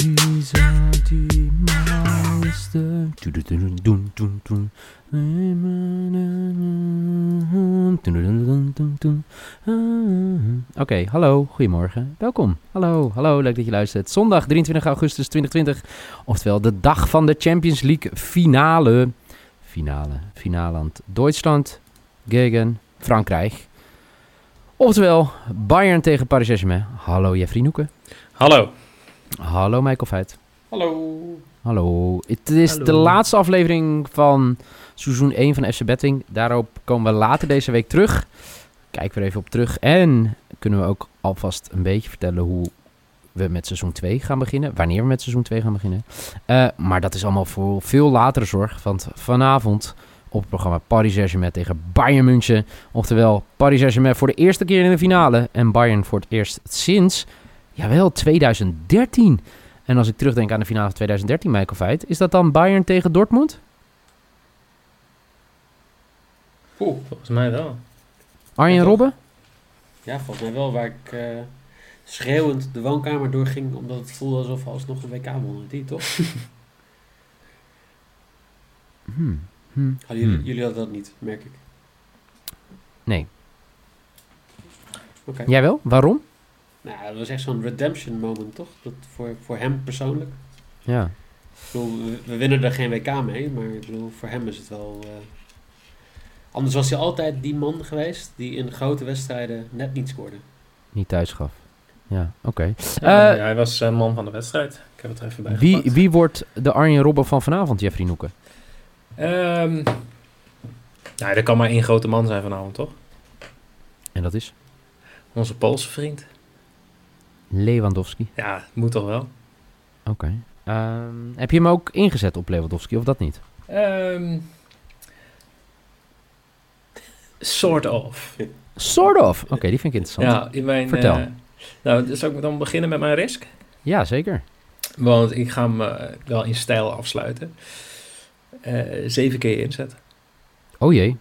Lisa die. Oké, hallo, goedemorgen. Welkom. Hallo, hallo, leuk dat je luistert. Zondag 23 augustus 2020, oftewel de dag van de Champions League finale. Finale, aan Duitsland gegen Frankrijk. Oftewel Bayern tegen Paris Saint-Germain. Hallo Jeffrey Noeken. Hallo. Hallo Michael Feit. Hallo. Hallo. Het is Hallo. de laatste aflevering van seizoen 1 van FC Betting. Daarop komen we later deze week terug. Kijken we er even op terug. En kunnen we ook alvast een beetje vertellen hoe we met seizoen 2 gaan beginnen. Wanneer we met seizoen 2 gaan beginnen. Eh, maar dat is allemaal voor veel latere zorg. Want vanavond op het programma Paris Saint-Germain tegen Bayern München. Oftewel Paris Saint-Germain voor de eerste keer in de finale. En Bayern voor het eerst sinds, jawel, 2013. En als ik terugdenk aan de finale van 2013, Michael Feit, is dat dan Bayern tegen Dortmund? Oeh, volgens mij wel. Arjen Ja? Robben? Ja, volgens mij wel. Waar ik eh, schreeuwend de woonkamer doorging. Omdat het voelde alsof we alsnog een WK wonnen. Die toch? Hmm. Hmm. Hadden jullie, Hmm. jullie hadden dat niet, merk ik. Nee. Oké. Jij wel? Waarom? Nou, dat was echt zo'n redemption moment, toch? Dat voor, voor hem persoonlijk. Ja. Ik bedoel, we, winnen er geen WK mee. Maar ik bedoel, voor hem is het wel... eh, Anders was hij altijd die man geweest die in grote wedstrijden net niet scoorde. Niet thuis gaf. Ja, oké. Ja, Eh, hij was eh, man van de wedstrijd. Ik heb het er even bij Wie, gepakt. wie wordt de Arjen Robben van vanavond, Jeffrey Noeken? Ehm, nou, er kan maar één grote man zijn vanavond, toch? En dat is Onze Poolse vriend. Lewandowski. Ja, moet toch wel. Oké. Ehm, heb je hem ook ingezet op Lewandowski of dat niet? Ehm sort of. Sort of. Oké, die vind ik interessant. Ja, in mijn... Vertel. eh, nou, zal ik dan beginnen met mijn risk? Ja, zeker. Want ik ga hem eh, wel in stijl afsluiten. Eh, zeven keer inzetten. Oh jee.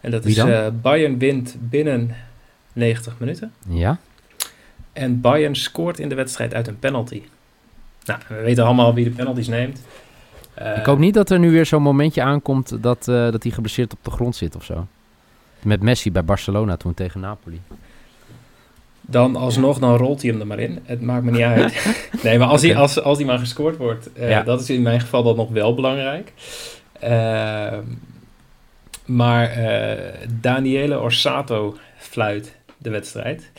En dat Wie is dan? Bayern wint binnen 90 minuten. Ja? En Bayern scoort in de wedstrijd uit een penalty. Nou, we weten allemaal wie de penalties neemt. Ik hoop niet dat er nu weer zo'n momentje aankomt dat, eh, dat hij geblesseerd op de grond zit of zo. Met Messi bij Barcelona toen tegen Napoli. Dan alsnog, dan rolt hij hem er maar in. Het maakt me niet uit. nee, maar als, hij, als, als hij maar gescoord wordt, eh, Ja. dat is in mijn geval dan nog wel belangrijk. Ehm, maar eh, Daniele Orsato fluit de wedstrijd.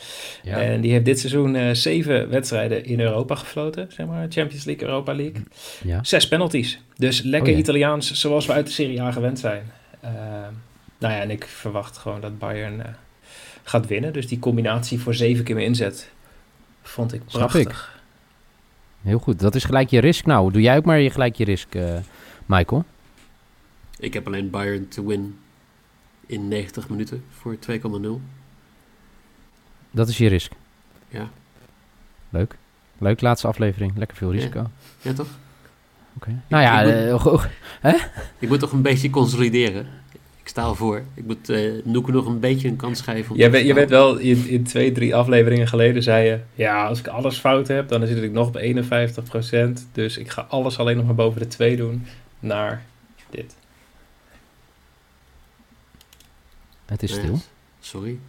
Ja. En die heeft dit seizoen eh, zeven wedstrijden in Europa gefloten, zeg maar. Champions League, Europa League. ja. Zes penalties. Dus lekker Oh ja. Italiaans, zoals we uit de Serie A gewend zijn. Ehm, nou ja, en ik verwacht gewoon dat Bayern eh, gaat winnen. Dus die combinatie voor zeven keer meer inzet vond ik Snap prachtig. Heel goed. Dat is gelijk je risk. Nou, doe jij ook maar je gelijk je risk, Michael. Ik heb alleen Bayern to win in 90 minuten voor 2,0. Dat is je risk. Ja. Leuk. Leuk, laatste aflevering. Lekker veel risico. Ja, toch? Oké. Nou ja, ik eh, go- Ik moet toch een beetje consolideren. Ik sta al voor. Ik moet eh Noeke nog een beetje een kans geven. om Jij te bent, je bent wel in, in twee, drie afleveringen geleden zei je... Ja, als ik alles fout heb, dan zit ik nog op 51%. Dus ik ga alles alleen nog maar boven de 2 doen naar dit. het is stil. Sorry.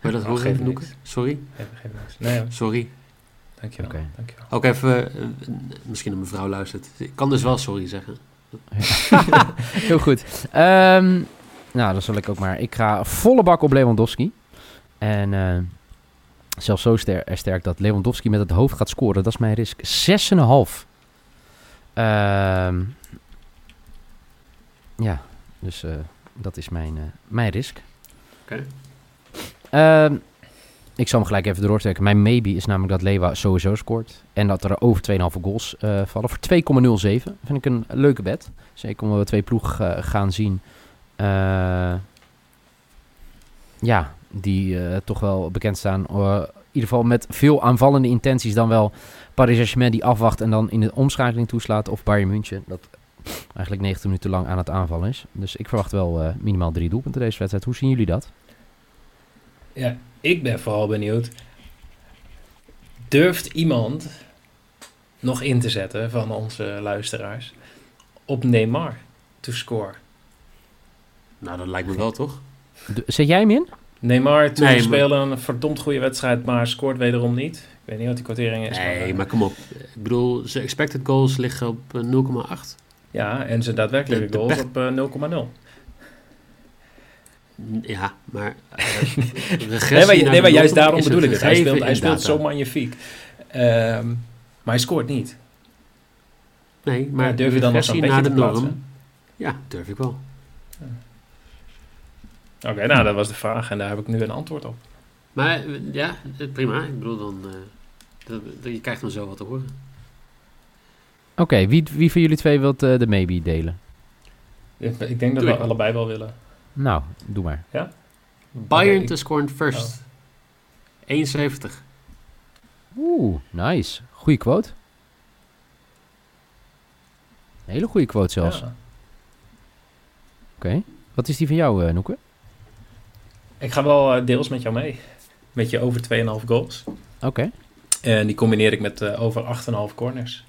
Wil je dat Oh, horen. Sorry? Niks. Nee, hoor. Sorry. dankjewel. Oké. dankjewel. Ook even, eh, misschien een mevrouw luistert. Ik kan dus wel sorry zeggen. Heel goed. Ehm, nou, dan zal ik ook maar. Ik ga volle bak op Lewandowski. En eh, zelfs zo ster sterk dat Lewandowski met het hoofd gaat scoren. Dat is mijn risk. 6,5. Ehm ja, dus eh, dat is mijn, eh, mijn risk. Oké. Ehm, ik zal hem gelijk even doortrekken. Mijn maybe is namelijk dat Lewa sowieso scoort. En dat er over 2,5 goals eh, vallen. Voor 2,07 vind ik een leuke bet. Zeker omdat we twee ploegen eh, gaan zien. eh, ja, die toch wel bekend staan. in ieder geval met veel aanvallende intenties. Dan wel Paris Saint-Germain die afwacht en dan in de omschakeling toeslaat. Of Bayern München. Dat eigenlijk 90 minuten lang aan het aanvallen is. Dus ik verwacht wel minimaal drie doelpunten deze wedstrijd. Hoe zien jullie dat? Ja, ik ben vooral benieuwd. Durft iemand nog in te zetten van onze luisteraars op Neymar to score? Nou, dat lijkt me wel, toch? Zet jij hem in? Neymar toen Nee, maar- speelde een verdomd goede wedstrijd, maar scoort wederom niet. Ik weet niet wat die kwartering is. Nee, eh, maar kom op. Ik bedoel, zijn expected goals liggen op eh, 0,8. Ja, en zijn daadwerkelijke De- de goals pech- op eh, 0,0. Ja, maar... eh, Nee, maar, nee, maar juist daarom bedoel ik het. Hij speelt, hij speelt zo magnifiek. Ehm, maar hij scoort niet. Nee, Maar maar durf je dan nog zo'n beetje de te norm... plaatsen? Ja, durf ik wel. Oké, nou dat was de vraag en daar heb ik nu een antwoord op. Maar eh, ja, eh, prima. Ik bedoel, dan... dat- dat- je krijgt dan zo wat te horen. Oké, wie, wie van jullie twee wilt eh, de maybe delen? Ik ik denk dat Doe we ik. allebei wel willen. Nou, doe maar. Bayern ik- to score first. 71. Oeh, nice. Goeie quote. Hele goede quote zelfs. Ja. Oké. Wat is die van jou, eh Noeke? Ik ga wel eh, deels met jou mee. Met je over 2,5 goals. Oké. En die combineer ik met eh, over 8,5 corners.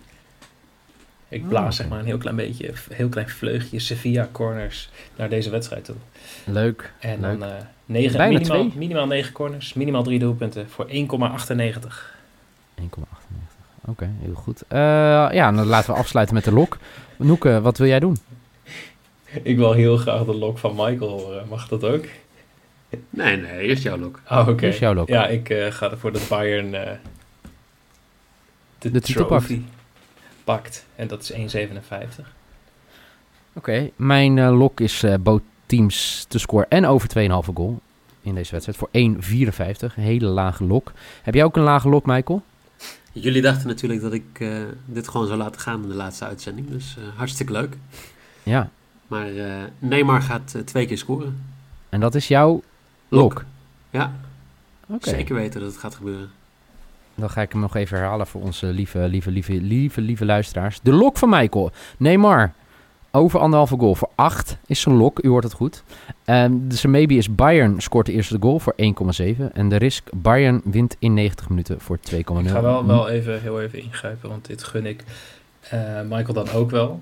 Ik Oh, blaas oké. zeg maar een heel klein beetje, heel klein vleugje Sevilla corners naar deze wedstrijd toe. Leuk. En Leuk. dan eh 9, Bijna minimaal, twee. minimaal 9 corners, minimaal 3 doelpunten voor 1,98. 1,98. Oké, heel goed. Eh, ja, dan laten we afsluiten met de lok. Noeke, wat wil jij doen? Ik wil heel graag de lok van Michael horen. Mag dat ook? Nee, nee, eerst jouw lok. Oh, oké. Is jouw lok. Ja, ik eh, ga ervoor dat Bayern de, De trophy pakt. En dat is 1,57. Oké, mijn eh, lok is eh both teams te scoren en over 2,5 goal in deze wedstrijd voor 1,54. Een hele lage lok. Heb jij ook een lage lok, Michael? Jullie dachten natuurlijk dat ik eh, dit gewoon zou laten gaan in de laatste uitzending. Dus eh, hartstikke leuk. Ja. Maar eh, Neymar gaat twee keer scoren. En dat is jouw lok? Ja, Oké. zeker weten dat het gaat gebeuren. Dan ga ik hem nog even herhalen voor onze lieve, lieve, lieve, lieve, lieve luisteraars. De lok van Michael. Neymar. Over anderhalve goal voor 8 is zijn lok. U hoort het goed. Ehm dus een maybe is Bayern scoort de eerste goal voor 1,7. En de risk Bayern wint in 90 minuten voor 2,0. Ik ga wel, wel even, heel even ingrijpen, want dit gun ik eh, Michael dan ook wel.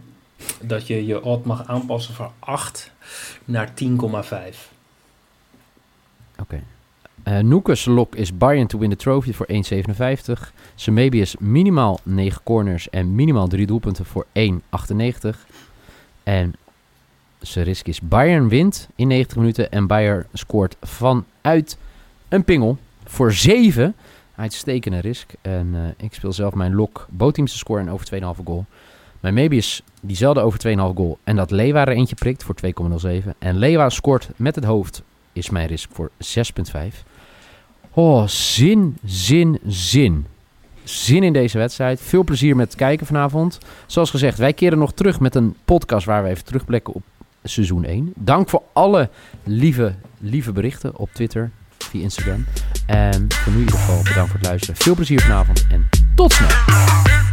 Dat je je odd mag aanpassen van 8 naar 10,5. Oké. Eh Noekes lok is Bayern to win the trophy voor 1,57. Zijn maybe is minimaal 9 corners en minimaal 3 doelpunten voor 1,98. En zijn risk is Bayern wint in 90 minuten en Bayern scoort vanuit een pingel voor 7. Uitstekende risk. En eh, ik speel zelf mijn lok bootteams te scoren en over 2,5 goal. Mijn is diezelfde over 2,5 goal en dat Lewa er eentje prikt voor 2,07. En Lewa scoort met het hoofd is mijn risk voor 6,5. Oh, zin, zin, zin. Zin in deze wedstrijd. Veel plezier met het kijken vanavond. Zoals gezegd, wij keren nog terug met een podcast waar we even terugblikken op seizoen 1. Dank voor alle lieve, lieve berichten op Twitter, via Instagram. En voor nu in ieder geval bedankt voor het luisteren. Veel plezier vanavond en tot snel.